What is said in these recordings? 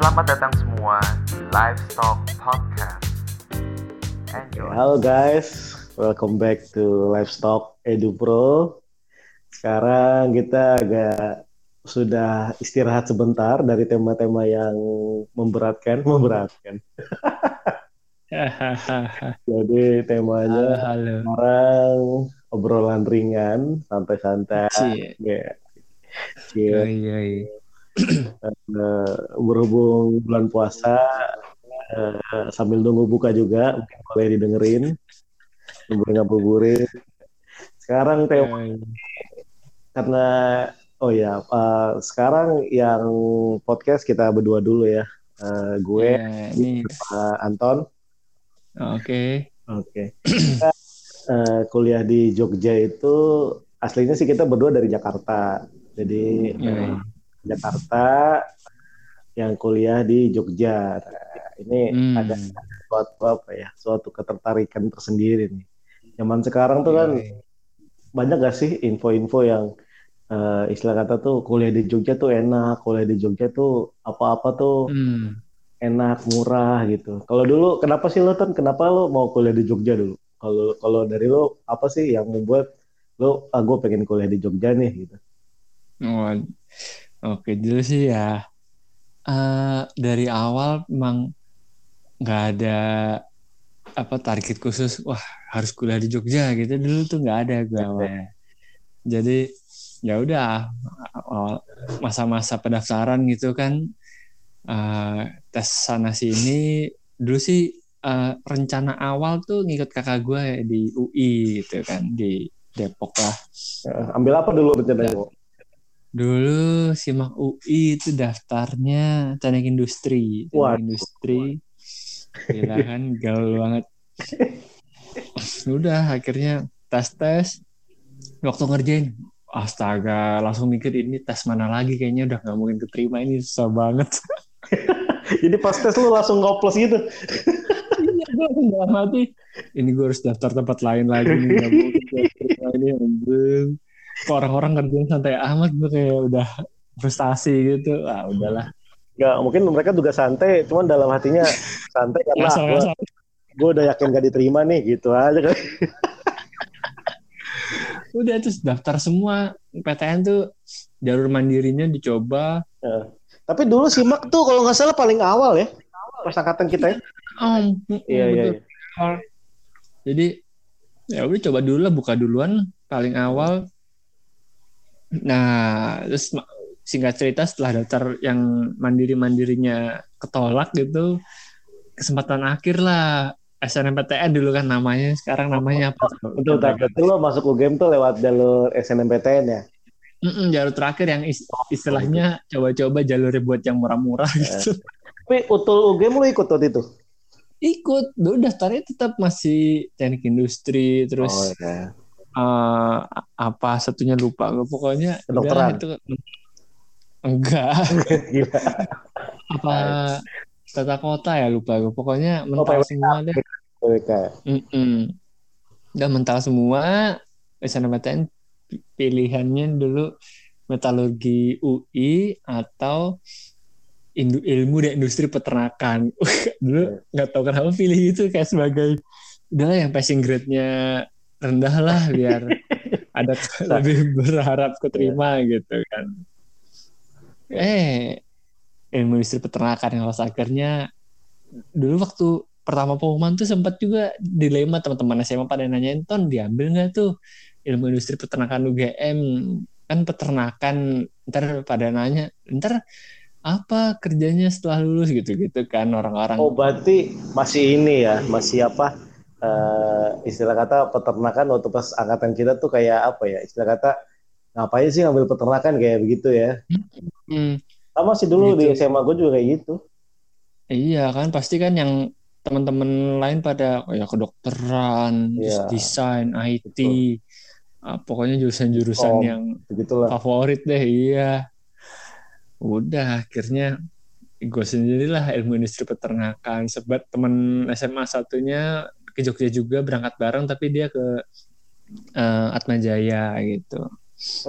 Selamat datang semua di Livestock Podcast. Enjoy. Halo guys, welcome back to Livestock Edu Pro. Sekarang kita agak sudah istirahat sebentar dari tema-tema yang memberatkan, memberatkan. Jadi temanya halo, halo. sekarang obrolan ringan, santai-santai. Ya. Oh, Cie. iya, iya. Eh, berhubung bulan puasa eh, sambil nunggu buka juga mungkin boleh didengerin ngabuburit ngabuburit sekarang tema Eh, karena oh ya eh, sekarang yang podcast kita berdua dulu ya. Eh, gue iya, ini. Pak Anton. Oke. oke. Kita, eh, kuliah di Jogja itu aslinya sih kita berdua dari Jakarta. Jadi Iya, iya. Jakarta yang kuliah di Jogja. Nah, ini Hmm. ada suatu apa ya, suatu ketertarikan tersendiri nih. Zaman sekarang tuh kan Iya, banyak gak sih info-info yang eh, istilah kata tuh kuliah di Jogja tuh enak, kuliah di Jogja tuh apa-apa tuh Hmm. enak, murah gitu. Kalau dulu kenapa sih lo kan kenapa lo mau kuliah di Jogja dulu? Kalau kalau dari lo apa sih yang membuat lo ah gue pengen kuliah di Jogja nih gitu. Oh, oke dulu sih ya. eh, dari awal emang nggak ada apa target khusus. Wah harus kuliah di Jogja gitu dulu tuh nggak ada gue awalnya. Jadi ya udah masa-masa pendaftaran gitu kan eh, tes sana sini dulu sih eh, rencana awal tuh ngikut kakak gue di UI gitu kan di Depok lah. Eh, ambil apa dulu rencananya? Dulu simak UI itu daftarnya teknik industri. Teknik Waduh. industri. Gila kan gaul banget. Udah akhirnya tes-tes. Waktu ngerjain, astaga langsung mikir ini tes mana lagi kayaknya udah nggak mungkin keterima ini susah banget. Jadi pas tes lu langsung ngoplos gitu. Iya, gue langsung dalam hati. Ini gue harus daftar tempat lain lagi nih. Gak mungkin ini. anjing. Orang-orang kerjaan santai amat gue kayak udah frustasi gitu. Ah udahlah. Nggak, mungkin mereka juga santai, cuman dalam hatinya santai karena gue, gue udah yakin gak diterima nih, gitu aja kan. udah terus daftar semua PTN tuh jalur mandirinya dicoba Tapi dulu simak tuh kalau nggak salah paling awal ya, pas angkatan kita ya. oh, Iya, iya, iya. jadi ya udah coba dulu lah buka duluan paling awal nah terus singkat cerita setelah daftar yang mandiri mandirinya ketolak gitu kesempatan akhir lah SNMPTN dulu kan namanya sekarang namanya apa Betul, tapi lo masuk UGM tuh lewat jalur SNMPTN ya. Mm-mm, jalur terakhir yang is- istilahnya coba-coba jalurnya buat yang murah-murah gitu Tapi utul UGM lo ikut waktu itu? ikut dulu daftarnya tetap masih teknik industri terus Oh, iya. Eh, apa satunya lupa gue pokoknya Kedokteran. udahlah itu enggak Gila. apa tata kota ya lupa gue pokoknya mental PWK. semua deh PWK. Mm-mm. udah mental semua SNMPTN pilihannya dulu metalurgi UI atau indu- ilmu dan industri peternakan dulu nggak tahu kenapa pilih itu kayak sebagai udahlah yang passing grade-nya rendah lah biar ada lebih berharap keterima gitu kan. Eh ilmu industri peternakan yang lolos akhirnya dulu waktu pertama pengumuman tuh sempat juga dilema teman-teman SMA pada nanyain ton diambil nggak tuh ilmu industri peternakan UGM kan peternakan ntar pada nanya ntar apa kerjanya setelah lulus? Gitu-gitu kan orang-orang. Oh berarti masih ini ya, masih apa? Eh, istilah kata peternakan waktu pas angkatan kita tuh kayak apa ya? Istilah kata ngapain sih ngambil peternakan kayak begitu ya? Hmm, Sama sih dulu di Gitu. SMA gue juga kayak gitu. iya kan pasti kan yang teman-teman lain pada oh ya kedokteran, terus Iya. desain, IT, ah, pokoknya jurusan-jurusan Kom. yang Begitulah. favorit deh iya udah akhirnya gue sendirilah ilmu industri peternakan sebab teman SMA satunya ke Jogja juga berangkat bareng tapi dia ke eh, Atmajaya gitu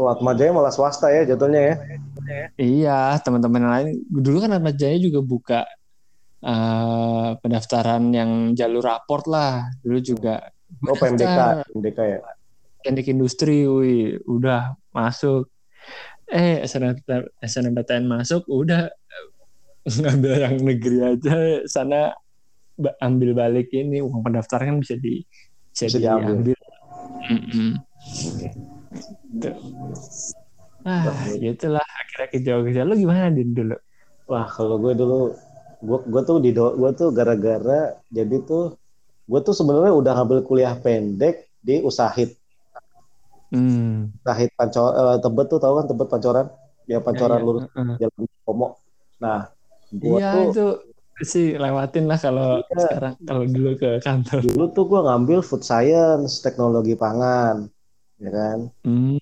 Atma Jaya malah swasta ya jatuhnya ya. Iya, teman-teman lain dulu kan Ahmad Jaya juga buka eh, pendaftaran yang jalur raport lah. Dulu juga Oh PMDK, PMDK ya. teknik industri, wih, udah masuk. Eh, SNMPTN, masuk, udah ngambil yang negeri aja sana ambil balik ini uang pendaftaran kan bisa di bisa, Bisa diambil. diambil. Mm-mm. Tuh. Ah, gitulah akhirnya ke Jogja. Lu gimana Din dulu? Wah kalau gue dulu, gue gue tuh di gue tuh gara-gara jadi tuh gue tuh sebenarnya udah ngambil kuliah pendek di Usahid. Hmm. Usahid Pancor, eh, Tebet tuh tahu kan Tebet Pancoran? Ya Pancoran Iya, iya. lurus Heeh. jalan Komo. Nah, gue Iya tuh itu sih lewatin lah kalau Iya. sekarang kalau dulu ke kantor. dulu tuh gue ngambil food science, teknologi pangan, ya kan? Hmm.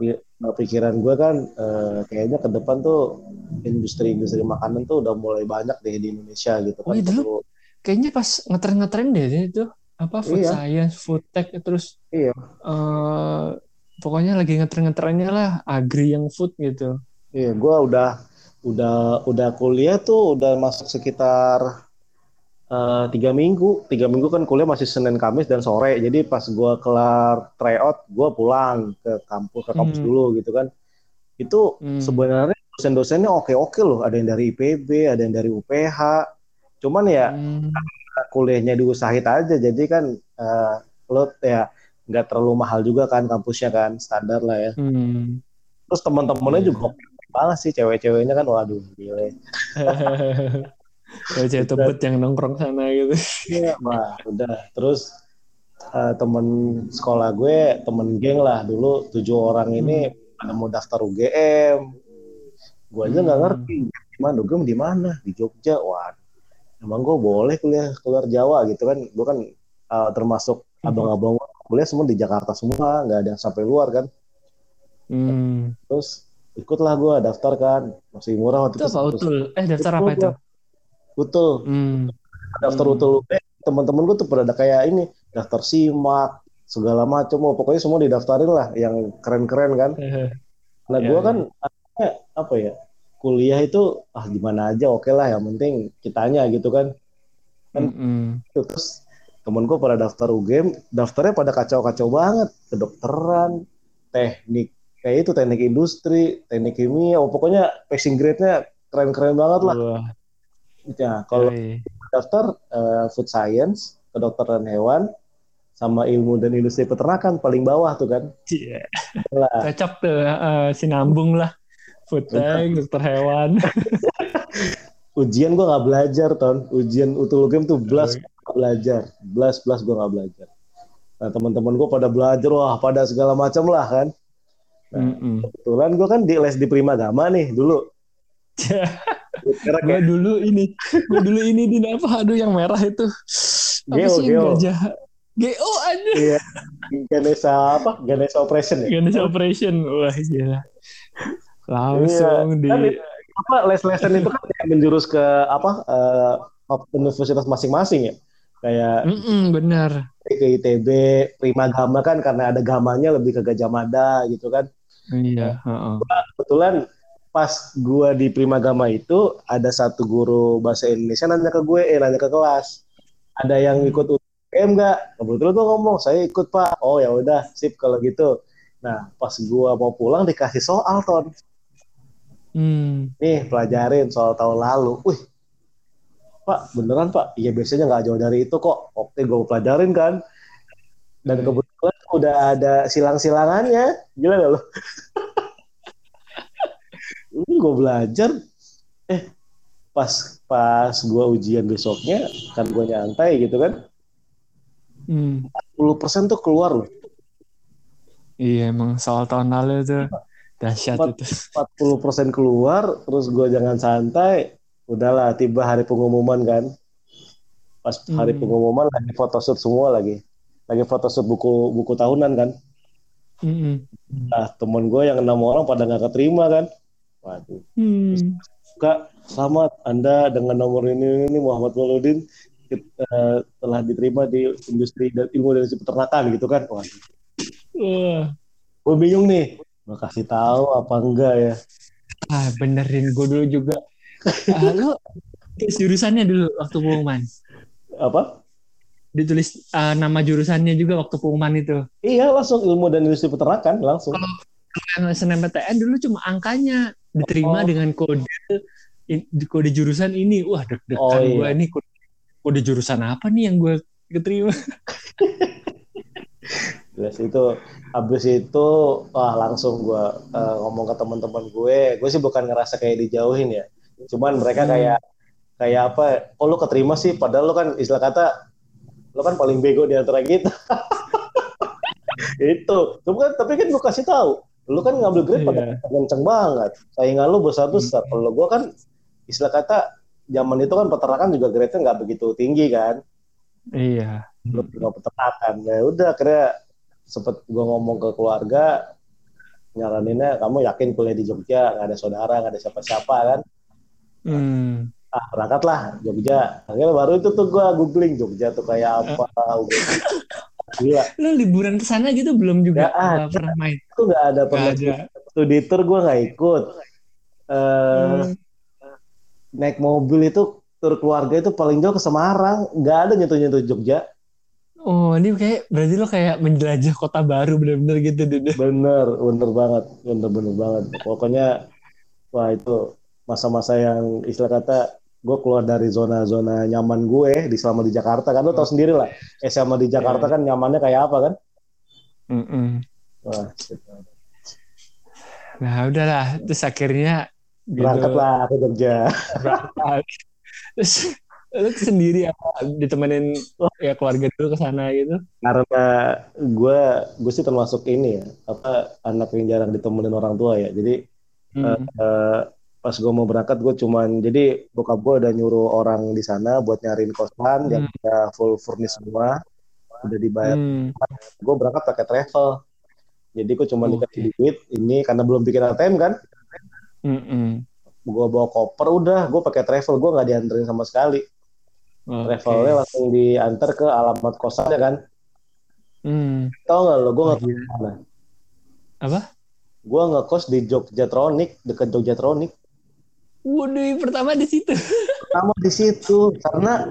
Pi- nah, pikiran gue kan eh, kayaknya ke depan tuh industri-industri makanan tuh udah mulai banyak deh di Indonesia gitu kan. Oh, iya, dulu Kayaknya pas ngetren-ngetren deh itu apa food Iya. science, food tech terus Iya. eh pokoknya lagi ngetren-ngetrennya lah agri yang food gitu. Iya, gue udah udah udah kuliah tuh udah masuk sekitar eh, tiga minggu. Tiga minggu kan kuliah masih Senin, Kamis dan sore. Jadi pas gue kelar tryout, gue pulang ke kampus ke kampus Hmm. dulu gitu kan. Itu Hmm. sebenarnya dosen-dosennya oke-oke loh. Ada yang dari IPB, ada yang dari UPH. Cuman ya Hmm. kuliahnya diusahain aja. Jadi kan eh, lo ya nggak terlalu mahal juga kan kampusnya kan standar lah ya. Hmm. Terus teman-temannya Iya. juga oke banget sih cewek-ceweknya kan waduh gile. Cewek tebet yang nongkrong sana gitu. Iya, wah udah. Terus eh, temen sekolah gue, temen geng lah dulu tujuh orang ini pada mau daftar UGM. Gue aja nggak Hmm. ngerti gimana UGM di mana di Jogja. Wah, emang gue boleh kuliah keluar Jawa gitu kan? Gue kan eh, termasuk Hmm. abang-abang kuliah semua di Jakarta semua, nggak ada yang sampai luar kan. Hmm. Terus ikutlah gue daftar kan, masih murah waktu Itu apa Terus- utul? Eh daftar apa itu? Utul. Hmm. daftar Hmm. utul UP teman-teman gue tuh pada ada kayak ini daftar simak segala macam oh, pokoknya semua didaftarin lah yang keren-keren kan nah Iya, gue iya. kan apa ya kuliah itu ah gimana aja oke lah yang penting kitanya gitu kan Kan- Mm-mm. terus temen gue pada daftar UGM daftarnya pada kacau-kacau banget kedokteran teknik kayak itu teknik industri teknik kimia oh, pokoknya passing grade-nya keren-keren banget lah Wah, ya kalau yoi. daftar eh, food science, kedokteran hewan, sama ilmu dan industri peternakan paling bawah tuh kan. Cie. Lah, Cocok tuh, eh, sinambung lah. Food tech, dokter hewan. ujian gua nggak belajar ton. Ujian utul UGM tuh belas nggak belajar, belas belas gua nggak belajar. Nah teman-teman gua pada belajar wah pada segala macam lah kan. Mm-mm. Kebetulan gua kan di les di Prima Gama nih dulu. Gue kayak dulu ini, gue dulu ini di apa? Aduh yang merah itu. Apa Geo, sih Geo. gajah? GO aja. iya, Ganesha apa? Ganesha Operation ya. Ganesha Operation. Wah gila. Langsung di kan apa les-lesan itu kan kayak menjurus ke apa eh, universitas masing-masing ya. Kayak Mm-mm, benar. ke ITB, Prima Gama kan karena ada gamanya lebih ke Gajah Mada gitu kan. Iya, heeh. Kebetulan pas gua di Prima Gama itu ada satu guru bahasa Indonesia nanya ke gue, eh nanya ke kelas. Ada yang Hmm. ikut UTM nggak? Kebetulan gua ngomong, saya ikut Pak. Oh ya udah, sip kalau gitu. Nah, pas gua mau pulang dikasih soal ton. Hmm. Nih, pelajarin soal tahun lalu. Wih, Pak, beneran Pak? Iya, biasanya nggak jauh dari itu kok. Oke, gue pelajarin kan. Dan Hmm. kebetulan udah ada silang-silangannya. Gila gak lo? Ini gue belajar. Eh, pas pas gue ujian besoknya, kan gue nyantai gitu kan. Hmm. 10% tuh keluar loh. Iya emang soal tahun lalu tuh dahsyat Empat- itu. 40% keluar, terus gue jangan santai. Udahlah, tiba hari pengumuman kan. Pas hari Hmm. pengumuman lagi photoshoot semua lagi. Lagi photoshoot buku buku tahunan kan. Mm-mm. Nah, temen gue yang enam orang pada nggak keterima kan. Waduh. Hmm. Kak, selamat Anda dengan nomor ini, ini Muhammad Waludin eh, telah diterima di industri dan ilmu dan industri peternakan gitu kan. Wah. Gue bingung nih. Gua kasih tahu apa enggak ya? Ah, benerin gue dulu juga. Ah, lo jurusannya dulu waktu pengumuman. Apa? Ditulis ah, nama jurusannya juga waktu pengumuman itu. Iya, langsung ilmu dan industri peternakan langsung. Yang SNMPTN dulu cuma angkanya diterima Oh. dengan kode kode jurusan ini. Wah, deg-degan Oh, iya. gue nih kode, kode jurusan apa nih yang gue keterima? Jelas itu habis itu wah langsung gua eh, ngomong ke teman-teman gue. Gue sih bukan ngerasa kayak dijauhin ya. Cuman mereka Hmm. kayak kayak apa? Oh lu keterima sih padahal lu kan istilah kata lu kan paling bego di antara kita. itu. Tapi kan tapi kan gue kasih tahu. Lu kan ngambil grade pada Iya. kenceng banget. Saingan lu besar-besar. Hmm. Kalau gue kan istilah kata zaman itu kan peternakan juga grade-nya nggak begitu tinggi kan. Iya. belum pernah peternakan. Ya udah akhirnya sempet gue ngomong ke keluarga nyaraninnya kamu yakin kuliah di Jogja nggak ada saudara nggak ada siapa-siapa kan Hmm. Ah berangkatlah Jogja akhirnya baru itu tuh gue googling Jogja tuh kayak apa gila Lo liburan ke sana gitu belum juga Nggak ada. Pernah main? itu nggak ada pernah Nggak ada. studi tour gue nggak ikut Eh, Hmm. naik mobil itu tur keluarga itu paling jauh ke Semarang nggak ada nyentuh-nyentuh Jogja Oh, ini kayak berarti lo kayak menjelajah kota baru bener-bener gitu, Dede. Bener, bener banget, bener bener banget. Pokoknya, wah itu masa-masa yang istilah kata gue keluar dari zona-zona nyaman gue di selama di Jakarta kan lo tau sendiri lah SMA di Jakarta Iya. kan nyamannya kayak apa kan Mm-mm. wah gitu. Nah, udahlah. Terus akhirnya gitu, berangkatlah ke Jogja berangkat. Terus lo sendiri apa ditemenin ya keluarga dulu ke sana gitu? karena gue gue sih termasuk ini ya apa anak yang jarang ditemenin orang tua ya jadi Hmm. eh, pas gue mau berangkat gue cuman jadi bokap gue udah nyuruh orang di sana buat nyariin kosan yang udah full furnish semua udah dibayar Hmm. gue berangkat pakai travel jadi gue cuma Oke. dikasih duit ini karena belum bikin ATM kan gue bawa koper udah gue pakai travel gue nggak dianterin sama sekali Oke. travelnya langsung diantar ke alamat kosannya kan Hmm. tau nggak lo gue nggak mana Apa? gue ngekos di Jogjatronic deket Jogjatronic Waduh, pertama di situ. pertama di situ karena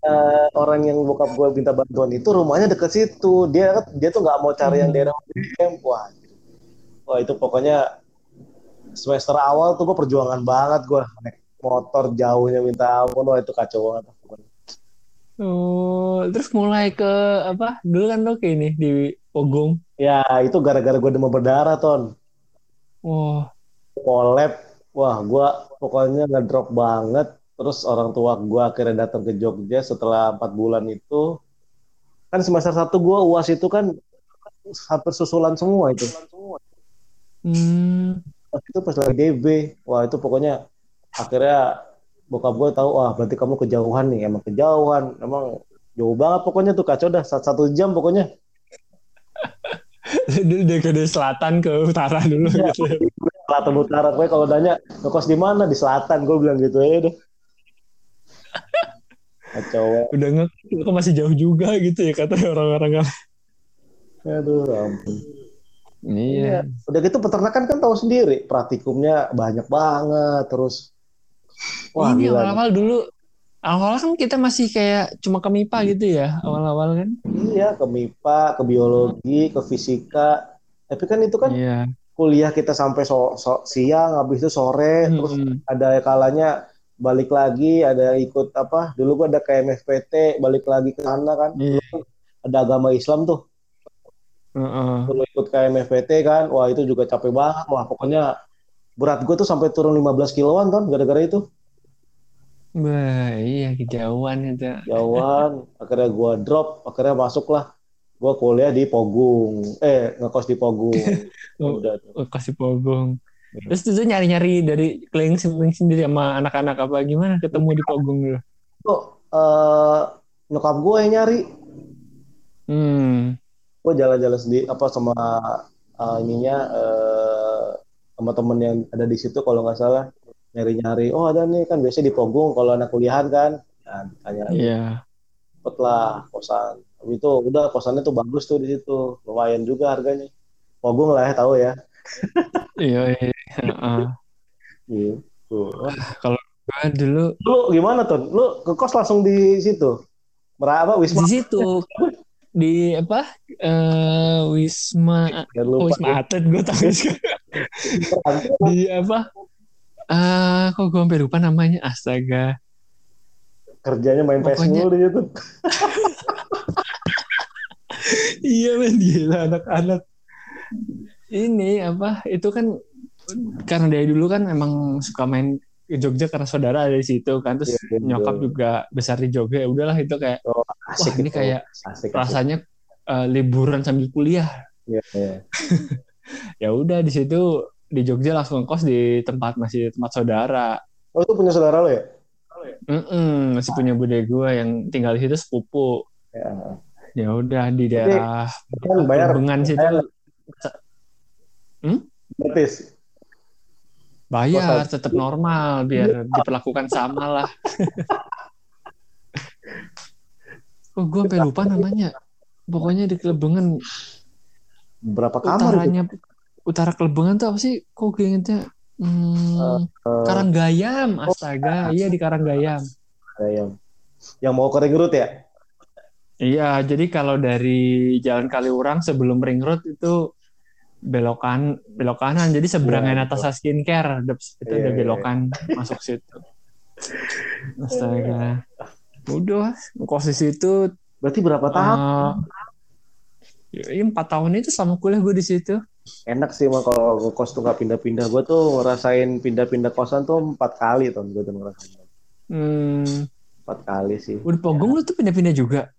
eh, orang yang bokap gue minta bantuan itu rumahnya deket situ dia dia tuh nggak mau cari yang Hmm. daerah UGM wah wah itu pokoknya semester awal tuh gue perjuangan banget gue naik motor jauhnya minta ampun wah itu kacau banget Oh, terus mulai ke apa? Dulu kan lo kayak ini di Pogong. ya itu gara-gara gue demam berdarah ton Wah, collab wah gue pokoknya ngedrop banget. Terus orang tua gue akhirnya datang ke Jogja setelah empat bulan itu. Kan semester satu gue uas itu kan hampir susulan semua itu. Hmm, itu pas lagi DB wah itu pokoknya akhirnya bokap gue tahu wah berarti kamu kejauhan nih. Emang kejauhan. Emang jauh banget pokoknya tuh kacau dah. Satu, satu jam pokoknya. Dari ke selatan ke utara dulu Iya. gitu. Selatan utara gue kalau nanya ngekos di mana di selatan gue bilang gitu ya deh kacau. Udah nge kok masih jauh juga gitu ya kata orang-orang kan. aduh ampun Iya. udah gitu peternakan kan tahu sendiri praktikumnya banyak banget terus wah ini awal-awal dulu awal-awal kan kita masih kayak cuma ke MIPA gitu ya awal-awal kan. iya ke MIPA ke biologi ke fisika tapi kan itu kan Iya. Kuliah kita sampai so- so- siang habis itu sore terus Hmm. ada kalanya balik lagi ada ikut apa dulu gua ada KMFPT balik lagi ke sana kan Iya. ada agama Islam tuh Heeh. dulu ikut KMFPT kan wah itu juga capek banget wah pokoknya berat gue tuh sampai turun 15 kiloan ton gara-gara itu Bah, iya kejauhan itu. jauhan akhirnya gua drop akhirnya masuklah gua kuliah di Pogung eh ngekos di Pogung. udah tuh. Oh, kasih pogong. Terus itu nyari-nyari dari keliling sendiri sama anak-anak apa gimana ketemu di pogong dulu. kok eh, nyokap gue yang nyari Hmm. gue jalan-jalan sendiri apa sama eh, ininya eh, sama temen yang ada di situ kalau nggak salah nyari-nyari oh ada nih kan biasanya di Pogung kalau anak kuliahan kan nah, tanya Iya. cepet lah kosan Habis itu udah kosannya tuh bagus tuh di situ lumayan juga harganya Pogung lah ya tahu ya Iya, iya. heeh. Gitu. Gua dulu Lu gimana tuh? Lu ke kos langsung di situ? Meraba Wisma? di situ di apa eh Wisma Jangan oh, lupa. Wisma Atlet gue tahu sekarang. di apa eh kok gue sampai lupa namanya astaga Kerjanya main PS mulu di situ. iya men gila anak-anak ini apa itu kan karena dari dulu kan emang suka main ke Jogja karena saudara ada di situ kan terus Iya, iya, nyokap juga besar di Jogja ya udahlah itu kayak Oh, wah asik ini itu. kayak asik, asik. rasanya eh, liburan sambil kuliah Iya, iya. ya udah di situ di Jogja langsung kos di tempat masih tempat saudara Oh, itu punya saudara lo ya? Mm-mm, masih punya bude gue yang tinggal di situ sepupu Ya. ya udah di daerah Kan bayar Bengan situ bayar. Hmm? gratis. bayar tetap normal biar diperlakukan sama lah kok gue sampai lupa namanya pokoknya di Kelebengan Berapa kamar itu? utaranya utara Kelebengan tuh apa sih kok gue ingetnya hmm, Karanggayam astaga iya di Karanggayam Ayam. Yang mau ke Ring Road ya? Iya, jadi kalau dari Jalan Kaliurang sebelum Ring Road itu belokan belok kanan. Jadi seberangnya Iya, Natasha Skincare itu Iya, ada iya. belokan masuk situ. Astaga. Udah, kos di situ Berarti berapa tahun? eh, ya, empat tahun itu sama kuliah gue di situ. Enak sih mah kalau kos tuh nggak pindah-pindah. Gue tuh ngerasain pindah-pindah kosan tuh empat kali tahun gue tuh ngerasain. Hmm, Empat kali sih. udah pogong lu tuh pindah-pindah juga.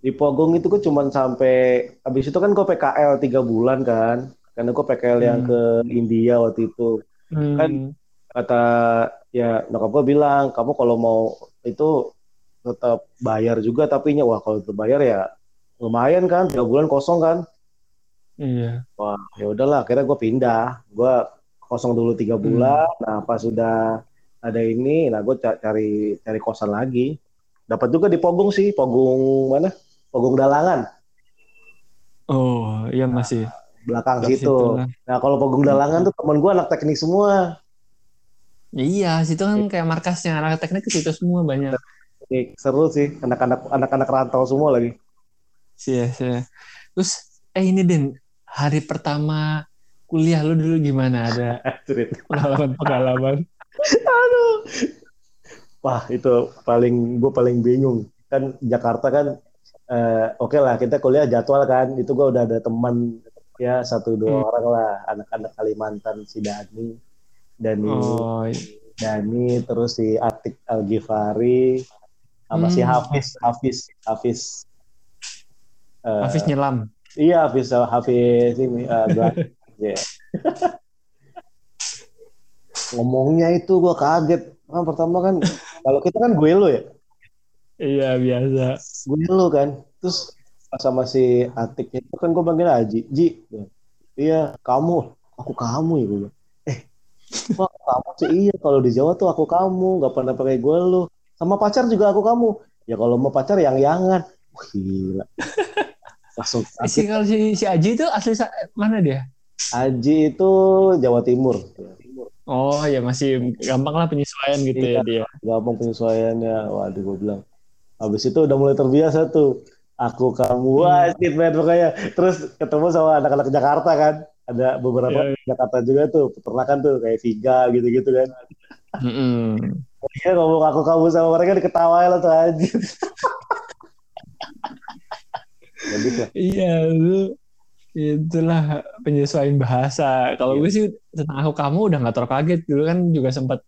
Di Pogong itu gue cuman sampai habis itu kan gue PKL tiga bulan kan. Karena gue PKL yang Hmm. ke India waktu itu. Hmm, Kan kata ya nyokap gue bilang kamu kalau mau itu tetap bayar juga tapi nya wah kalau tetap bayar ya lumayan kan tiga bulan kosong kan iya. wah ya udahlah akhirnya gue pindah gue kosong dulu tiga bulan nah pas sudah ada ini nah gue cari cari kosan lagi dapat juga di Pogong sih Pogong mana Pogong Dalangan Oh, iya masih. belakang Di situ lah. nah kalau Pogong Dalangan tuh temen gue anak teknik semua Iya, situ kan kayak markasnya anak teknik ke situ semua banyak. Seru sih anak-anak anak-anak rantau semua lagi Iya, iya. Terus eh ini Den, hari pertama kuliah lu dulu gimana? Ada pengalaman-pengalaman? Wah itu paling gue paling bingung kan Jakarta kan eh, oke lah kita kuliah jadwal kan itu gue udah ada teman ya satu dua Hmm. orang lah anak-anak Kalimantan si Dani Dani Oh, Dani terus si Atik Al Ghifari sama si Hmm. Hafiz Hafiz Hafiz Eh, Hafiz nyelam. iya Hafiz Hafiz ini. Iya. ngomongnya itu gue kaget kan pertama kan kalau kita kan gue lo ya. Iya, biasa. gue lu kan. Terus pas sama si Atik itu kan gue panggil Aji. Ji. Iya kamu. Aku kamu ya gue eh kok kamu sih? Iya kalau di Jawa tuh aku kamu. Nggak pernah pakai gue lu. Sama pacar juga aku kamu. Ya kalau mau pacar yang yangan Wah, gila. Langsung Si kalau si, si Aji itu asli mana dia? Aji itu Jawa Timur Oh, ya masih gampang lah penyesuaian gitu Iya. ya dia. gampang penyesuaiannya waduh gue bilang habis itu udah mulai terbiasa tuh aku kamu wah Hmm. man pokoknya terus ketemu sama anak-anak Jakarta kan ada beberapa Iya, Jakarta juga tuh peternakan tuh kayak Viga gitu-gitu kan Mm-mm. dia ngomong aku kamu sama mereka diketawain lah tuh lah Iya, lu itulah penyesuaian bahasa. Kalau Iya. gue sih tentang aku kamu udah nggak terlalu kaget dulu kan juga sempat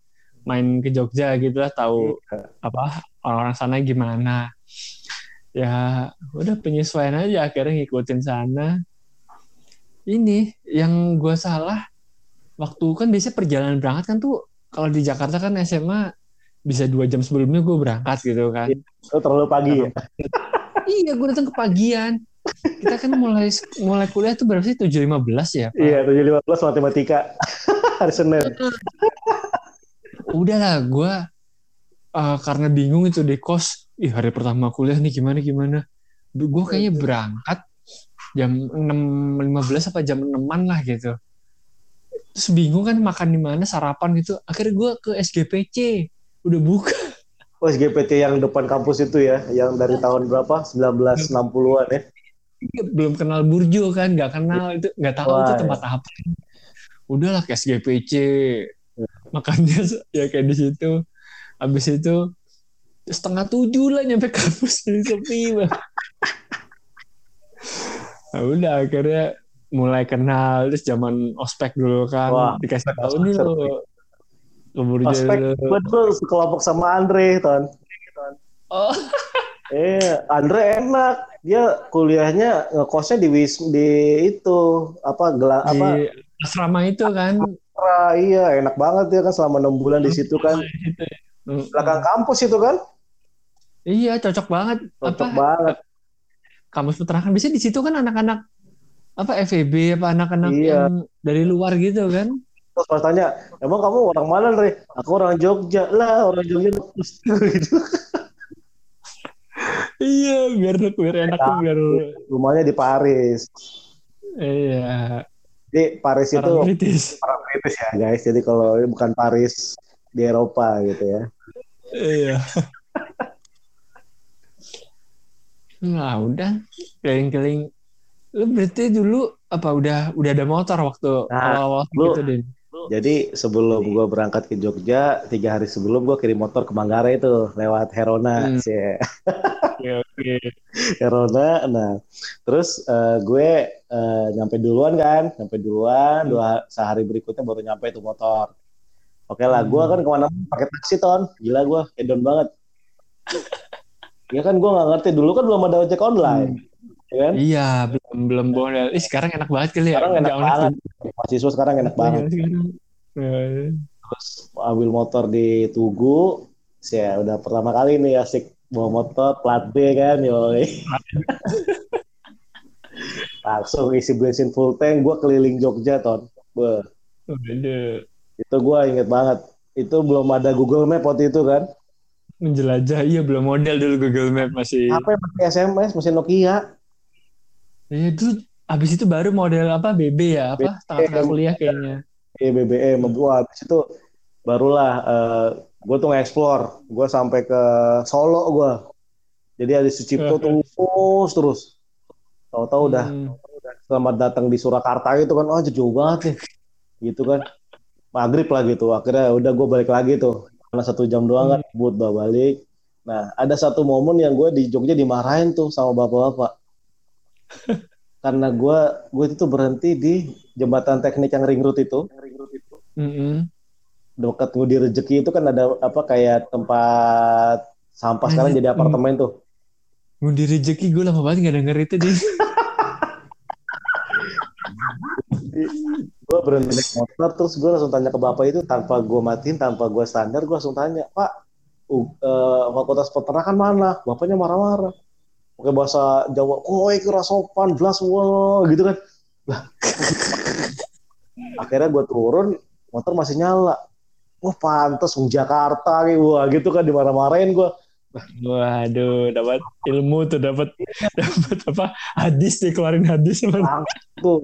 main ke Jogja gitu lah tahu Iya. apa orang-orang sana gimana. Ya udah penyesuaian aja akhirnya ngikutin sana. Ini yang gue salah waktu kan biasanya perjalanan berangkat kan tuh kalau di Jakarta kan SMA bisa dua jam sebelumnya gue berangkat gitu kan. itu terlalu pagi ya Iya, gue datang ke pagian. Kita kan mulai mulai kuliah tuh berapa sih? 7.15 ya? Pak? iya tujuh lima belas matematika hari Senin Udahlah, gue uh, karena bingung itu di kos. Ih, hari pertama kuliah nih gimana gimana. Gue kayaknya berangkat jam 6.15 apa jam 6-an lah gitu. terus bingung kan makan di mana sarapan gitu akhirnya gue ke SGPC udah buka Oh, SGPT yang depan kampus itu ya, yang dari tahun berapa? 1960-an ya. Iya, belum kenal Burjo kan nggak kenal itu nggak tahu Wah, itu iya. tempat apa. Udahlah ke SGPC makannya ya kayak di situ. Habis itu setengah tujuh lah nyampe kampus jadi sepi nah, udah akhirnya mulai kenal terus zaman ospek dulu kan Wah, dikasih ospek, tahu ospek nih lo gue dulu. sekelompok sama Andre, Ton. oh Eh, Andre enak. Dia kuliahnya ngekosnya di Wis di itu apa gela apa? di asrama itu kan. Ra, iya enak banget ya kan selama enam bulan di situ kan. Ya. Belakang kampus itu kan? Iya cocok banget. Cocok apa? banget. Kampus peternakan. Bisa di situ kan anak-anak apa FEB apa anak-anak Iya. yang dari luar gitu kan? Terus pas tanya emang kamu orang mana Re? aku orang Jogja. Lah orang Jogja. Gitu iya biar biar enak tuh biar rumahnya di Paris. Iya. Jadi Paris itu orang British orang British ya guys. Jadi kalau ini bukan Paris di Eropa gitu ya. Iya. Nah udah. Keliling-keliling. Lu berarti dulu apa udah udah ada motor waktu Nah, awal-awal lu- gitu din? Jadi sebelum gue berangkat ke Jogja, tiga hari sebelum gue kirim motor ke Manggarai itu lewat Herona, Hmm. sih. oke oke Herona. Nah, terus eh, gue eh, nyampe duluan kan, nyampe duluan. Dua sehari berikutnya baru nyampe itu motor. Oke lah, gue Hmm. kan ke mana pakai taksi ton, gila gue, hedon banget. Ya kan gue nggak ngerti dulu kan belum ada ojek online, ya kan? iya belum belum boleh Ih, sekarang enak banget kali ya Sekarang enak online banget. Mahasiswa sekarang enak Iya, banget. sekarang. Eh, terus ambil motor di Tugu ya udah pertama kali nih asik bawa motor plat B kan yoi. Langsung isi bensin full tank gue keliling Jogja ton. Beuh, udah itu gue inget banget. Itu belum ada Google Map waktu itu kan? Menjelajah iya belum model dulu Google Map masih. Apa pakai SMS masih Nokia? Iya itu habis itu baru model apa BB ya apa? Tengah-tengah kuliah kayaknya. eh BBM wah habis itu barulah gue tuh nge-explore. Gue sampai ke Solo gue jadi ada Sucipto terus terus. Tahu-tahu udah. Hmm. selamat datang di Surakarta gitu kan. Oh jauh banget nih. Gitu kan. Maghrib lah gitu. Akhirnya udah gue balik lagi tuh. Karena satu jam doang kan. Buat bawa balik. Nah ada satu momen yang gue di Jogja dimarahin tuh sama bapak-bapak. Karena gue gue itu berhenti di jembatan teknik yang ring road itu. Mm-mm. Dekat Ngudi Rezeki itu kan ada apa kayak tempat sampah sekarang jadi apartemen tuh. Ngundi rezeki gue lama banget gak denger itu deh. gue berhenti naik motor terus gue langsung tanya ke bapak itu tanpa gue matiin tanpa gue standar gue langsung tanya pak uh, eh, fakultas peternakan mana? Bapaknya marah-marah. Pakai bahasa Jawa koi kira sopan belas wah gitu kan. Lah. akhirnya gue turun motor masih nyala wah pantas wong Jakarta kayak wah gitu kan dimarah-marahin gue Waduh, dapat ilmu tuh, dapat dapat apa? Hadis dikeluarin hadis langsung tuh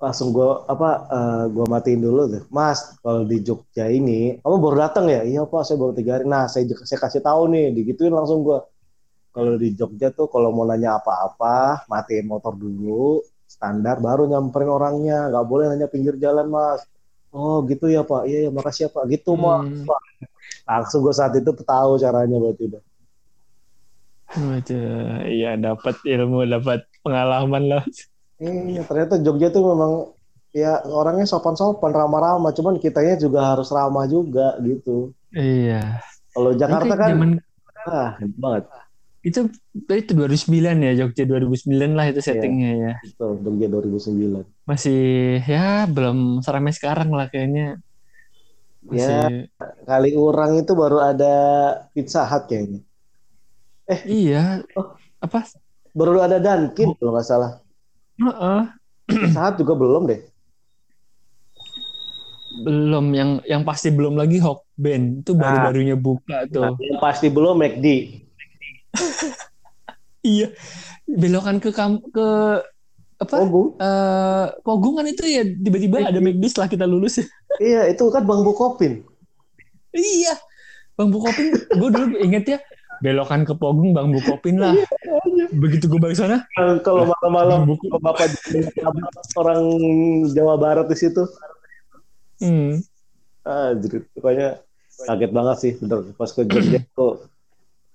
langsung gue apa eh, gue matiin dulu tuh. Mas kalau di Jogja ini kamu baru datang ya? Iya pak saya baru tiga hari. Nah saya saya kasih tahu nih digituin langsung gue kalau di Jogja tuh kalau mau nanya apa-apa matiin motor dulu standar baru nyamperin orangnya. Nggak boleh nanya pinggir jalan mas oh gitu ya pak iya ya makasih ya pak gitu Hmm. Pak. langsung gue saat itu tahu caranya berarti udah Waduh, iya dapat ilmu, dapat pengalaman lah. Iya, ternyata Jogja tuh memang ya orangnya sopan-sopan, ramah-ramah. Cuman kitanya juga harus ramah juga gitu. Iya. Kalau Jakarta Mungkin kan, zaman ah, banget. Itu itu 2009 ya Jogja 2009 lah itu settingnya ya. Itu Jogja 2009. Masih ya belum seramai sekarang lah kayaknya. Ya. Masih, Kali orang itu baru ada Pizza Hut kayaknya. Iya. Oh. Apa? Baru ada Dunkin kalau nggak salah. Heeh. Pizza Hut juga belum deh. belum yang yang pasti belum lagi Hokben itu baru-barunya buka tuh. Nah, yang pasti belum McD. Iya. Belokan ke kam ke apa Pogung. eh pogungan itu ya tiba-tiba ada McD setelah kita lulus ya. Iya, itu kan Bang Bukopin. Iya. Bang Bukopin, gue dulu inget ya belokan ke Pogung Bang Bukopin lah. Begitu gue balik sana, Kalau malam-malam Bapak orang Jawa Barat di situ. hmm, Ah, jadi pokoknya kaget banget sih bener pas ke Jogja itu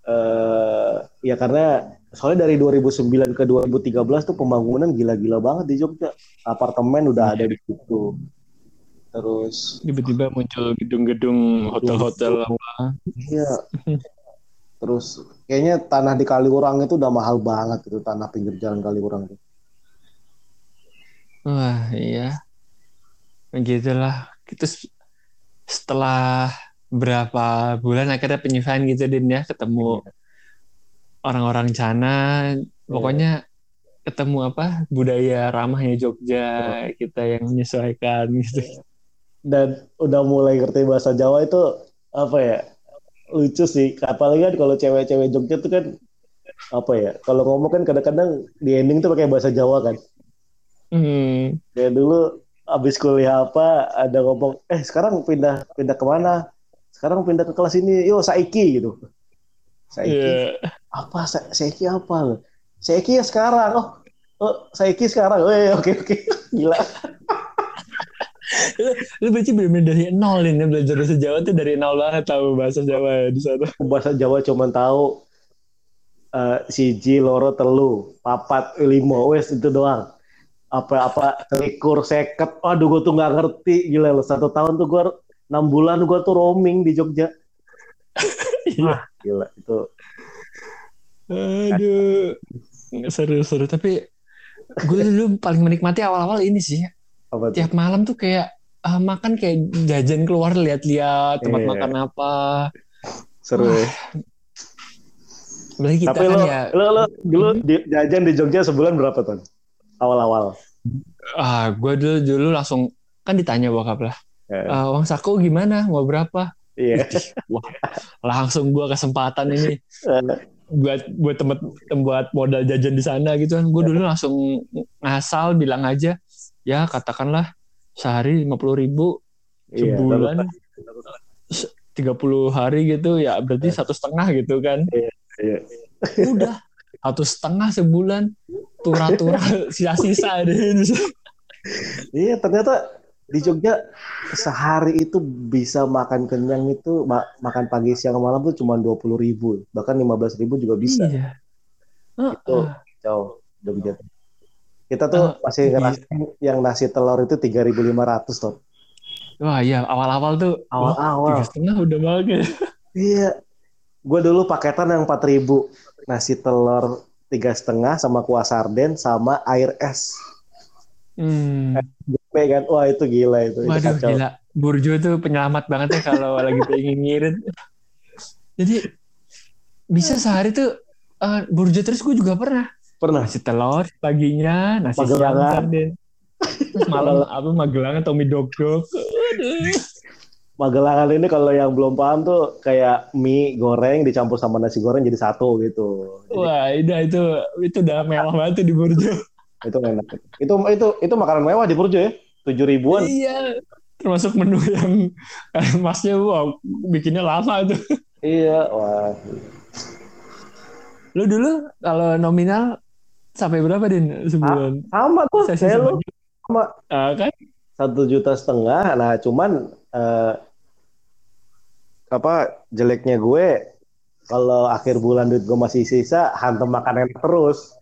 eh ya karena soalnya dari 2009 ke 2013 tuh pembangunan gila-gila banget di Jogja. Apartemen udah ada di situ. Terus tiba-tiba muncul gedung-gedung hotel-hotel apa. iya. Terus kayaknya tanah di Kaliurang itu udah mahal banget itu tanah pinggir jalan Kaliurang itu. Wah, iya. Begitulah. Itu s- setelah berapa bulan akhirnya penyesuaian gitu Din ya ketemu orang-orang sana pokoknya ketemu apa budaya ramahnya Jogja kita yang menyesuaikan gitu Dan udah mulai ngerti bahasa Jawa itu apa ya? Lucu sih. Apalagi kan kalau cewek-cewek Jogja tuh kan apa ya? Kalau ngomong kan kadang-kadang di ending tuh pakai bahasa Jawa kan. hmm. Kayak dulu abis kuliah apa ada ngomong eh sekarang pindah pindah ke mana sekarang pindah ke kelas ini yo saiki gitu. Saiki. Iya. apa Sa- saiki apa? Saiki ya sekarang. Oh oh saiki sekarang. Oh iya, oke oke. Gila. Lu, berarti bener-bener dari nol ini belajar bahasa Jawa tuh dari nol banget tahu bahasa Jawa ya di sana. Bahasa Jawa cuma tahu eh, siji loro telu papat limo wes itu doang. Apa-apa likur seket. Aduh gue tuh nggak ngerti. Gila loh satu tahun tuh gue enam bulan gue tuh roaming di Jogja Iya. gila itu Aduh, seru-seru. Tapi gue dulu paling menikmati awal-awal ini sih. apa? Tiap malam tuh kayak ah, makan kayak jajan keluar lihat-lihat tempat Iya. makan apa. seru ya. Apalagi kita Tapi kan lo, ya, lo, lo dulu di- jajan di Jogja sebulan berapa ton? Awal-awal. ah, gue dulu dulu langsung kan ditanya bokap lah, Eh, "Ah, uang saku gimana? Mau berapa? Iya. Wah, langsung gue kesempatan ini Eh, buat buat tempat buat modal jajan di sana gitu kan. Gue dulu langsung ngasal bilang aja, ya katakanlah sehari lima puluh ribu iya, sebulan lalu- 30 hari gitu ya berarti satu setengah gitu kan iya. udah satu setengah sebulan tura-tura sisa-sisa deh Iya, ternyata di Jogja sehari itu bisa makan kenyang itu ma- makan pagi siang malam tuh cuma dua puluh ribu. Bahkan lima belas ribu juga bisa. Iya. Itu. Heeh. jauh Jogja. Kita tuh Ah, masih iya. ngerasain yang nasi telur itu tiga ribu lima ratus tuh wah iya. Awal-awal tuh awal-awal. tiga setengah udah banget. Iya. Gue dulu paketan yang empat ribu. Nasi telur tiga setengah sama kuah sarden sama air es hmm. Gede kan wah itu gila itu, itu waduh kacau. gila Burjo tuh penyelamat banget ya kalau lagi pengen ngirit jadi bisa sehari tuh eh, Burjo terus gue juga pernah pernah nasi telur paginya nasi siang sarden malam apa Magelangan atau mie dog dog. Magelangan ini kalau yang belum paham tuh kayak mie goreng dicampur sama nasi goreng jadi satu gitu. Jadi Wah, itu itu itu udah mewah banget tuh di Burjo. Itu enak. Itu itu itu makanan mewah di Purjo ya. Tujuh ribuan. Iya, termasuk menu yang masnya wah bikinnya lama tuh. Iya, wah. Lu dulu kalau nominal sampai berapa din sebulan? Sama tuh, Sesi kayak lu sama Ah, kan? satu juta setengah. Nah, cuman eh, apa jeleknya gue kalau akhir bulan duit gue masih sisa, hantem makanan terus.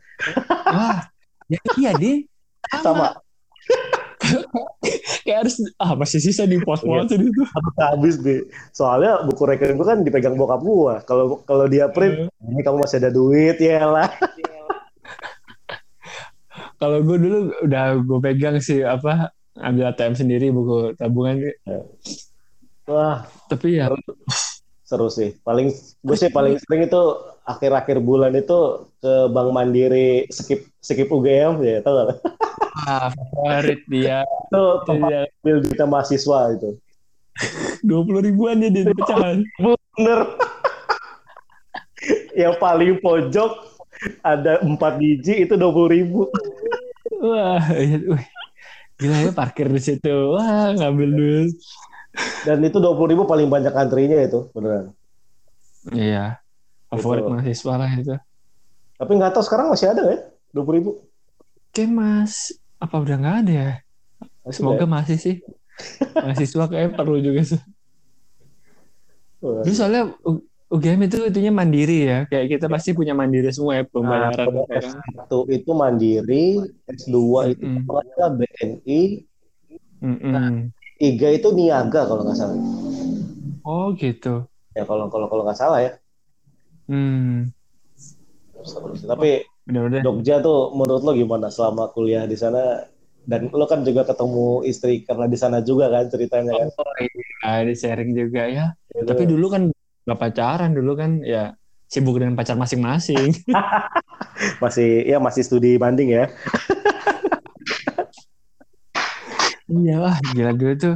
Wah, ya iya din. Sama Kayak harus ah masih sisa di pos-pos itu. habis deh. Soalnya buku rekening gue kan dipegang bokap gue. Kalau kalau dia print, ini kamu masih ada duit ya lah. Kalau gue dulu udah gue pegang sih apa ambil ATM sendiri buku tabungan. Wah, Tapi ya seru sih. Paling gue sih paling sering itu akhir-akhir bulan itu ke Bank Mandiri skip skip UGM ya tau gak? ah, favorit dia. Itu tempat Iya, ambil duit mahasiswa itu. dua puluh ribuan ya din pecahan. Bener. Yang paling pojok ada empat biji itu dua puluh ribu. Wah, iya, wih. gila ya parkir di situ. Wah, ngambil duit. Dan itu dua puluh ribu paling banyak antrinya itu, beneran. Iya. Favorit Gitu. mahasiswa lah itu. Tapi nggak tahu sekarang masih ada nggak ya? Dua puluh ribu. Oke mas, apa udah nggak ada ya? Semoga masih sih. Mahasiswa kayak perlu juga sih. Terus soalnya UGM itu itunya mandiri ya. Kayak kita pasti punya mandiri semua ya pembayaran. Nah, sekarang. S1 itu mandiri, S2 itu Mm-mm. kalau nggak salah BNI, Mm-mm. tiga itu niaga kalau nggak salah. Oh gitu. Ya kalau kalau kalau nggak salah ya. Hmm. Tapi Bener-bener. Jogja tuh menurut lo gimana selama kuliah di sana? Dan lo kan juga ketemu istri karena di sana juga kan ceritanya kan. Oh iya, di sharing juga ya. Gitu. Tapi dulu kan nggak pacaran dulu kan ya sibuk dengan pacar masing-masing. masih ya masih studi banding ya. Iya lah, gila dulu tuh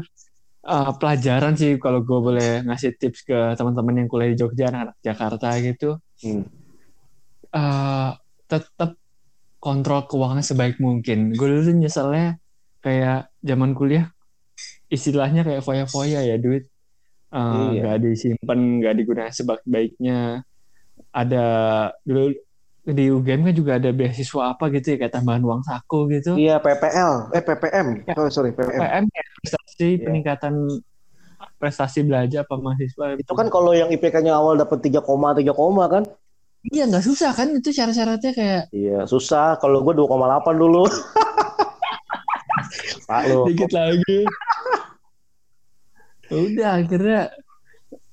eh, pelajaran sih kalau gue boleh ngasih tips ke teman-teman yang kuliah di Jogja, anak-anak Jakarta gitu. Hmm. eh tetap kontrol keuangan sebaik mungkin. Gue dulu nyeselnya kayak zaman kuliah istilahnya kayak foya-foya ya duit eh, Iya. nggak disimpan, nggak digunakan sebaik-baiknya. Ada dulu di UGM kan juga ada beasiswa apa gitu ya kayak tambahan uang saku gitu. Iya PPL, eh PPM. Ya. Oh sorry PPM. PM ya prestasi Iya. peningkatan prestasi belajar apa mahasiswa Itu kan kalau yang IPK-nya awal dapat 3 koma 3 koma kan? iya nggak susah kan itu syarat-syaratnya kayak Iya, susah. Kalau gue 2,8 dulu. Pak lu. dikit lagi udah akhirnya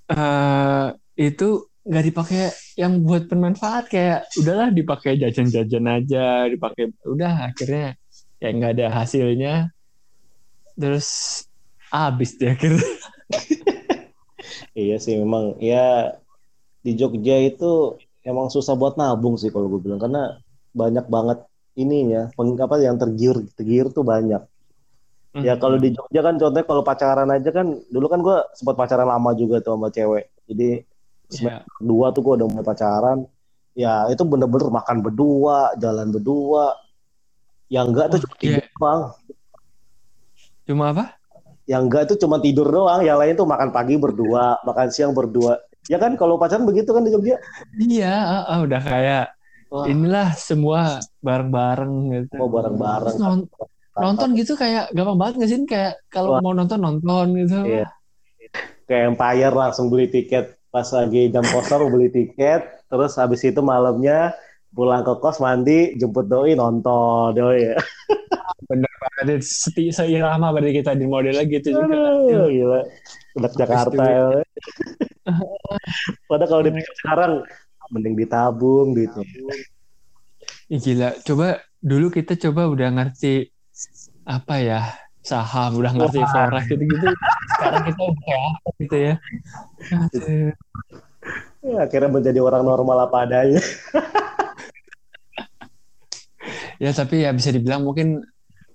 eh itu nggak dipakai yang buat bermanfaat kayak udahlah dipakai jajan-jajan aja dipakai udah akhirnya ya nggak ada hasilnya terus habis deh akhirnya Iya sih memang ya di Jogja itu emang susah buat nabung sih kalau gue bilang karena banyak banget ininya apa yang tergiur tergiur tuh banyak. Ya Hmm. kalau di Jogja kan contohnya kalau pacaran aja kan dulu kan gue sempat pacaran lama juga tuh sama cewek. Jadi Ya. dua tuh gue udah mulai pacaran. Ya itu bener-bener makan berdua, jalan berdua. Yang enggak tuh Oh, cuma tidur iya. doang. cuma apa Yang enggak tuh cuma tidur doang. Yang lain tuh makan pagi berdua, makan siang berdua. Ya kan kalau pacaran begitu kan di Jogja. iya ah, ah, udah kayak Wah. inilah semua bareng-bareng gitu Mau bareng-bareng. Terus non- nonton gitu kayak gampang banget gak sih kayak kalau mau nonton nonton gitu Iya. Kayak Empire langsung beli tiket pas lagi jam kosong beli tiket, terus habis itu malamnya pulang ke kos mandi, jemput doi nonton doi. ada seti seirama berarti kita di modelnya gitu juga Aduh, gila. Udah Jakarta ya. Padahal kalau dipikir sekarang mending ditabung gitu. Ih, gila coba dulu kita coba udah ngerti apa ya saham udah ngerti Wah. forex gitu gitu sekarang kita udah kayak apa gitu ya Aduh. Ya, akhirnya menjadi orang normal apa adanya. ya tapi ya bisa dibilang mungkin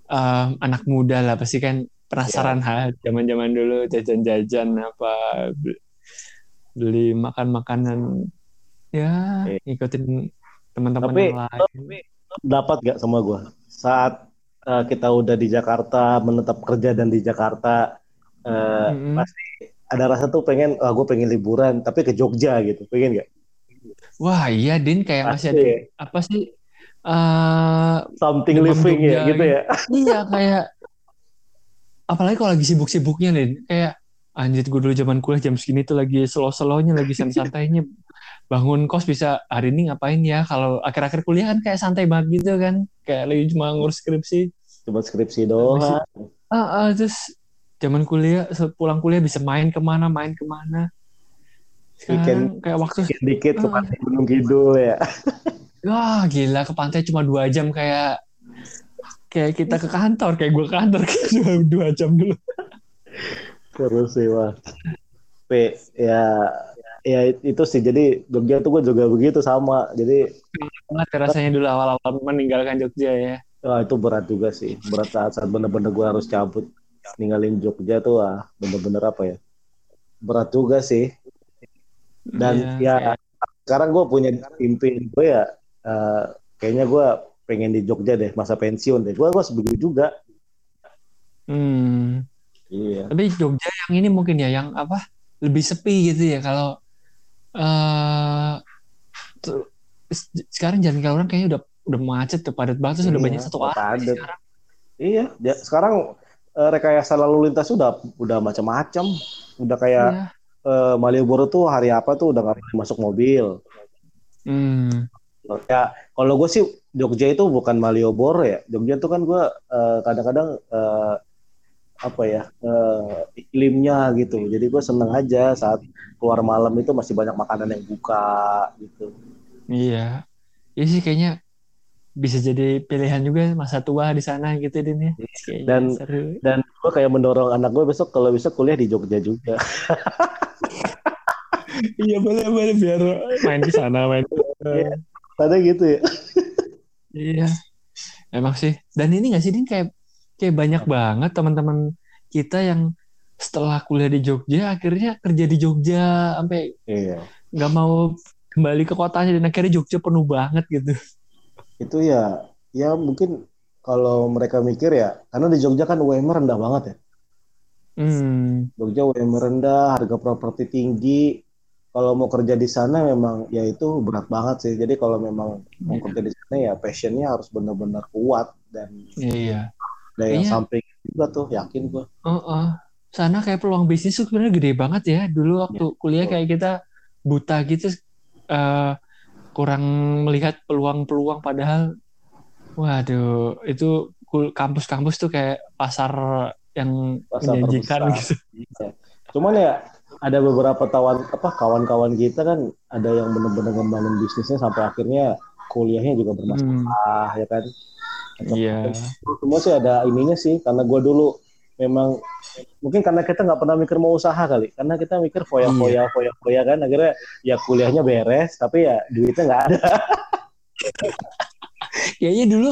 em, anak muda lah pasti kan penasaran ha zaman-zaman dulu jajan-jajan apa be- beli makan makanan ya Iya. ngikutin teman-teman Tapi yang lain dapat gak sama gue saat eh, kita udah di Jakarta menetap kerja dan di Jakarta eh, Mm-mm. pasti ada rasa tuh pengen ah gue pengen liburan tapi ke Jogja gitu. Pengen gak wah iya din kayak masih ada Pasti. apa sih eh something living ya Jogja gitu ya? iya kayak apalagi kalau lagi sibuk-sibuknya nih kayak anjir gue dulu zaman kuliah jam segini tuh lagi slow-slownya lagi santai-santainya bangun kos bisa hari ini ngapain ya? Kalau akhir-akhir kuliah kan kayak santai banget gitu kan. Kayak lagi cuma ngurus skripsi. Cuma skripsi doang. Ah, ah, terus zaman kuliah pulang kuliah bisa main ke mana main ke mana. Sekarang kayak waktu dikit ke pantai Gunung Kidul ya. Wah gila ke pantai cuma dua jam kayak kayak kita ke kantor kayak gue ke kantor kayak dua, dua jam dulu. Terus sih wah Tapi ya ya itu sih jadi Jogja tuh gue juga begitu sama jadi banget ya rasanya dulu awal-awal meninggalkan Jogja ya. wah, itu berat juga sih berat saat saat bener-bener gue harus cabut ninggalin Jogja tuh ah bener-bener apa ya berat juga sih dan Iya, ya sekarang gue punya impian gue ya eh, kayaknya gue pengen di Jogja deh masa pensiun deh. Gue gue begitu juga. Hmm. Iya. Tapi Jogja yang ini mungkin ya yang apa lebih sepi gitu ya kalau eh tuh, se- sekarang jalan Kaluran kayaknya udah udah macet tuh padat banget terus udah Iya, banyak satu arah sekarang. Iya. Ya, sekarang eh, rekayasa lalu lintas udah udah macam-macam. Udah kayak Iya. eh, Malioboro tuh hari apa tuh udah nggak boleh masuk mobil. Hmm. Ya, kalau gue sih Jogja itu bukan Malioboro ya. Jogja tuh kan gue eh, kadang-kadang eh, apa ya eh, iklimnya gitu. Jadi gue seneng aja saat keluar malam itu masih banyak makanan yang buka gitu. Iya. Iya sih kayaknya bisa jadi pilihan juga masa tua di sana gitu Din ya. Kayaknya Dan- seru. Dan gue kayak mendorong anak gue besok kalau bisa kuliah di Jogja juga. Iya boleh boleh biar main ke sana main. Iya. Ada gitu ya. Iya. Emang sih. Dan ini gak sih Din kayak kayak banyak banget teman-teman kita yang setelah kuliah di Jogja akhirnya kerja di Jogja sampai Iya. nggak mau kembali ke kotanya dan akhirnya Jogja penuh banget gitu. Itu ya, ya mungkin kalau mereka mikir ya, karena di Jogja kan UMR rendah banget ya. Hmm. Jogja UMR rendah, harga properti tinggi. Kalau mau kerja di sana memang ya itu berat banget sih. Jadi kalau memang mau Iya. kerja di sana ya passionnya harus benar-benar kuat dan Iya. Ada yang Iya. samping juga tuh yakin gua. Oh, oh. Sana kayak peluang bisnis tuh sebenarnya gede banget ya. Dulu waktu kuliah kayak kita buta gitu eh, kurang melihat peluang-peluang padahal waduh itu kampus-kampus tuh kayak pasar yang Pasar menjanjikan terbesar. gitu. Iya. Cuman ya ada beberapa tawan apa kawan-kawan kita kan ada yang benar-benar ngembangin bisnisnya sampai akhirnya kuliahnya juga bermasalah ya kan. Iya. semua sih ada ininya sih karena gue dulu memang mungkin karena kita nggak pernah mikir mau usaha kali karena kita mikir foya-foya foya-foya kan akhirnya ya kuliahnya beres tapi ya duitnya nggak ada. Kayaknya dulu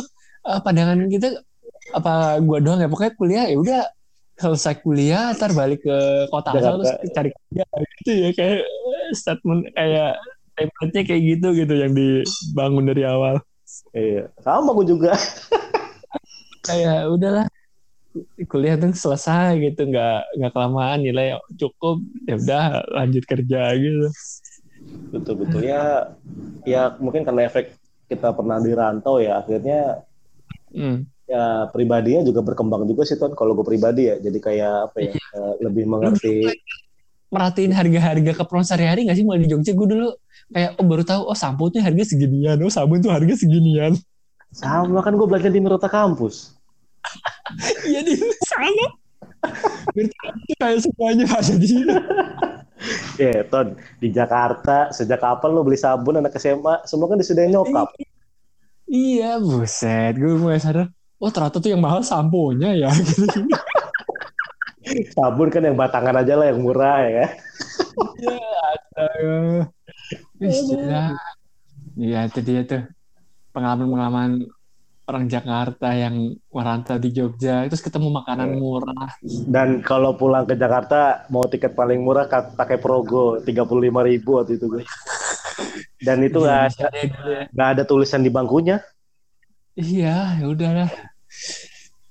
eh, pandangan kita apa gua doang ya? Pokoknya kuliah ya udah selesai kuliah ntar balik ke kota asal terus cari kerja gitu ya kayak statement kayak template-nya kayak gitu gitu yang dibangun dari awal iya. Sama gue juga. Kayak udahlah kuliah tuh selesai gitu nggak nggak kelamaan nilai cukup ya udah lanjut kerja gitu. Betul betul ya ya mungkin karena efek kita pernah dirantau ya akhirnya hmm. ya pribadinya juga berkembang juga sih ton kalau gue pribadi ya. Jadi kayak apa ya eh, lebih mengerti merhatiin harga-harga keperluan sehari-hari nggak sih? Mulai di Jogja gue dulu kayak oh baru tahu oh sampo tuh harga seginian oh sabun tuh harga seginian. Sama kan gue belajar di Merota kampus. Iya di sama Berarti kayak semuanya ada di sini. Ya ton di Jakarta sejak kapan lo beli sabun anak SMA semua kan disediain nyokap. Iya buset. Gue mulai sadar oh ternyata tuh yang mahal samponya ya. Gitu sabun kan yang batangan aja lah yang murah ya kan Astaga. Wih, gila. Iya, itu dia tuh. Pengalaman-pengalaman orang Jakarta yang merantau di Jogja, terus ketemu makanan murah. Dan kalau pulang ke Jakarta mau tiket paling murah ka- pakai Progo 35.000 ribu waktu itu gue. Dan itu Iya, nggak masih ada, ada ya. ada tulisan di bangkunya. Iya, ya udahlah.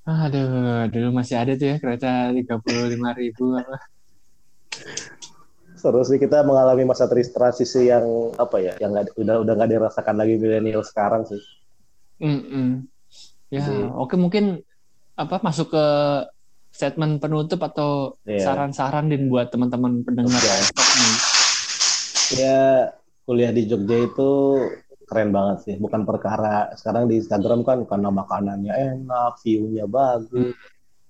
Aduh, dulu masih ada tuh ya kereta 35.000 ribu apa. Seru sih kita mengalami masa transisi yang apa ya, yang nggak udah udah nggak dirasakan lagi milenial sekarang sih. Mm-mm. Ya, Jadi- oke mungkin apa masuk ke statement penutup atau Iya. saran-saran din buat teman-teman pendengar Oke. Livestock nih. Ya kuliah di Jogja itu keren banget sih. Bukan perkara sekarang di Instagram kan karena makanannya enak, view-nya bagus,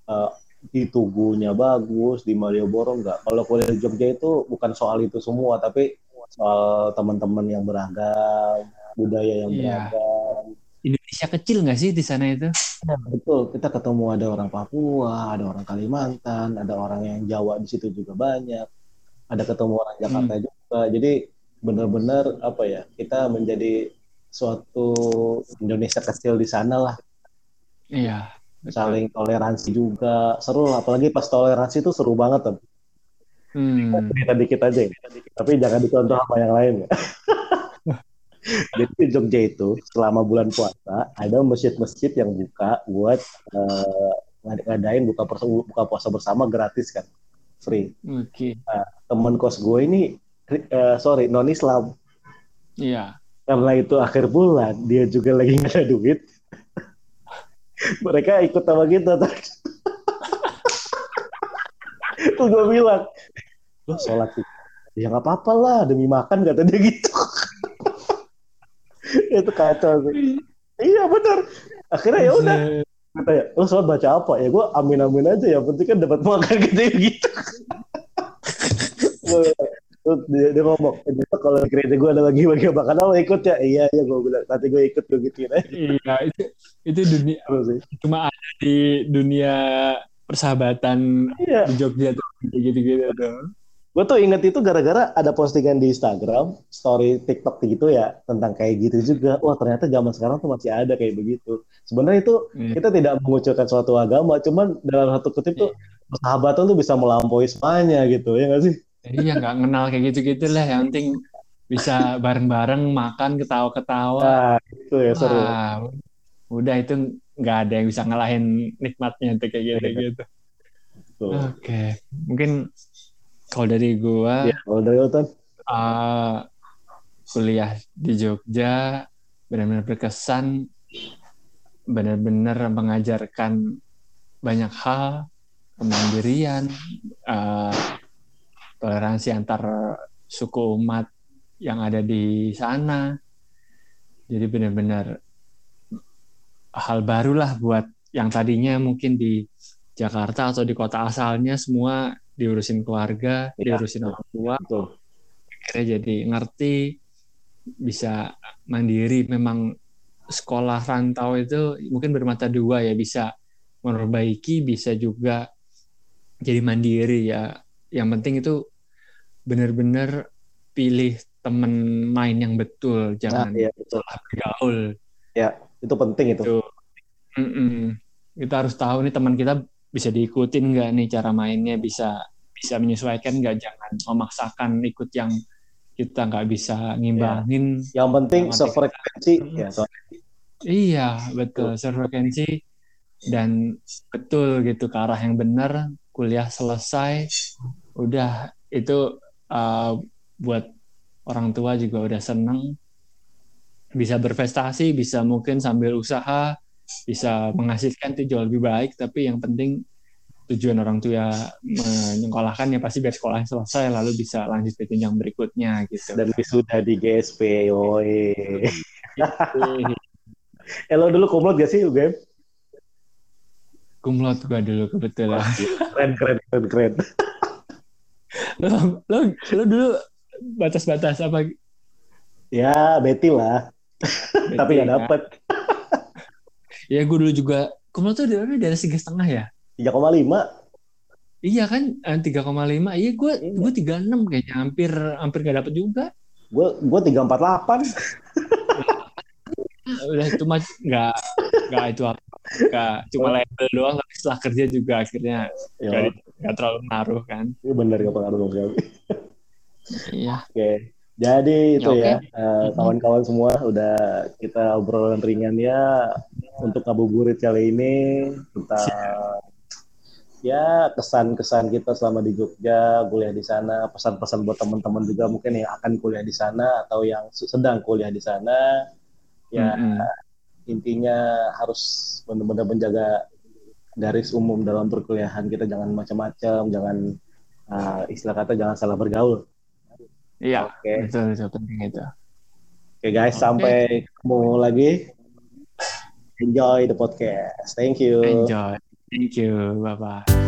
eh, di Tugunya bagus, di Malioboro enggak. Kalau kuliah di Jogja itu bukan soal itu semua, tapi soal teman-teman yang beragam, budaya yang Iya. beragam. Indonesia kecil nggak sih di sana itu? Betul, kita ketemu ada orang Papua, ada orang Kalimantan, ada orang yang Jawa di situ juga banyak. Ada ketemu orang Jakarta juga. Jadi benar-benar apa ya, kita menjadi suatu Indonesia kecil di sana lah. Iya. Saling toleransi juga. Seru lah, apalagi pas toleransi itu seru banget tuh. Hmm. Cerita dikit aja ya. Tapi jangan dicontoh sama yang lain ya. Jadi di Jogja itu selama bulan puasa ada masjid-masjid yang buka buat uh, ngadain buka puasa, buka puasa bersama gratis kan, free. Oke. Nah, teman kos gue ini, uh, sorry non Islam. Iya. Karena itu akhir bulan, dia juga lagi nggak ada duit. Mereka ikut sama kita. Terus gue bilang, lo sholat sih. Ya nggak apa-apa lah, demi makan kata dia gitu. itu kacau sih. Iya benar. Akhirnya ya udah. Kata ya, lo sholat baca apa? Ya gue amin amin aja. ya penting kan dapat makan gitu gitu. Terus dia, dia ngomong, eh, kalau gereja gue ada lagi bagi makan lo ikut ya? Iya iya gue bilang, nanti gue ikut gue gituin aja. Iya itu itu dunia cuma ada di dunia persahabatan iya. di Jogja tuh gitu-gitu tuh. Gue tuh inget itu gara-gara ada postingan di Instagram, story TikTok gitu ya tentang kayak gitu juga. Wah ternyata zaman sekarang tuh masih ada kayak begitu. Sebenarnya itu hmm. kita tidak mengucapkan suatu agama, cuman dalam satu kutip tuh iya. persahabatan tuh bisa melampaui semuanya gitu ya nggak sih? Iya nggak kenal kayak gitu-gitu lah. Yang penting bisa bareng-bareng makan ketawa-ketawa. Nah, itu ya seru. Wah, udah itu nggak ada yang bisa ngalahin nikmatnya tuh kayak gitu gitu. Oke, okay. mungkin kalau dari gua, ya, kalau dari Otan, uh, kuliah di Jogja benar-benar berkesan, benar-benar mengajarkan banyak hal, kemandirian, uh, toleransi antar suku umat yang ada di sana. Jadi benar-benar hal barulah buat yang tadinya mungkin di Jakarta atau di kota asalnya semua diurusin keluarga, ya, diurusin orang tua. Betul. Akhirnya jadi ngerti, bisa mandiri. Memang sekolah rantau itu mungkin bermata dua ya, bisa memperbaiki, bisa juga jadi mandiri ya. Yang penting itu benar-benar pilih teman main yang betul, jangan nah, ya, betul. bergaul. Ya, itu penting itu. itu. Mm -mm. Kita harus tahu nih teman kita bisa diikutin nggak nih cara mainnya bisa bisa menyesuaikan nggak jangan memaksakan ikut yang kita nggak bisa ngimbangin ya. yang penting sefrekuensi ya iya betul sefrekuensi dan betul gitu ke arah yang benar kuliah selesai udah itu uh, buat orang tua juga udah seneng bisa berprestasi bisa mungkin sambil usaha bisa menghasilkan itu jauh lebih baik tapi yang penting tujuan orang tua menyekolahkan ya pasti biar sekolahnya selesai lalu bisa lanjut ke jenjang berikutnya gitu dan sudah di GSP oi eh lo dulu kumlot gak sih UGM? Kumlot gua dulu kebetulan. keren keren keren keren. Lo, lo, lo dulu batas-batas apa? Ya Betty lah. Betty, Tapi gak dapet. ya gue dulu juga kumlot tuh dari dari tiga setengah ya tiga koma lima iya kan eh, tiga koma lima iya gue iya. gue tiga enam kayaknya hampir hampir gak dapet juga gue gue tiga empat delapan udah itu mah nggak nggak itu apa nggak cuma oh. label doang tapi setelah kerja juga akhirnya iya. Nggak terlalu ngaruh kan iya benar gak pengaruh sekali iya oke okay. Jadi itu ya, okay. ya uh, kawan-kawan semua udah kita obrolan ringan ya untuk ngabuburit kali ini kita ya kesan-kesan kita selama di Jogja kuliah di sana pesan-pesan buat teman-teman juga mungkin yang akan kuliah di sana atau yang sedang kuliah di sana ya mm-hmm. intinya harus benar-benar menjaga garis umum dalam perkuliahan kita jangan macam-macam jangan uh, istilah kata jangan salah bergaul Iya, oke. Okay. Betul, betul penting itu. Oke okay, guys, okay. sampai ketemu lagi. Enjoy the podcast. Thank you. Enjoy. Thank you. Bye bye.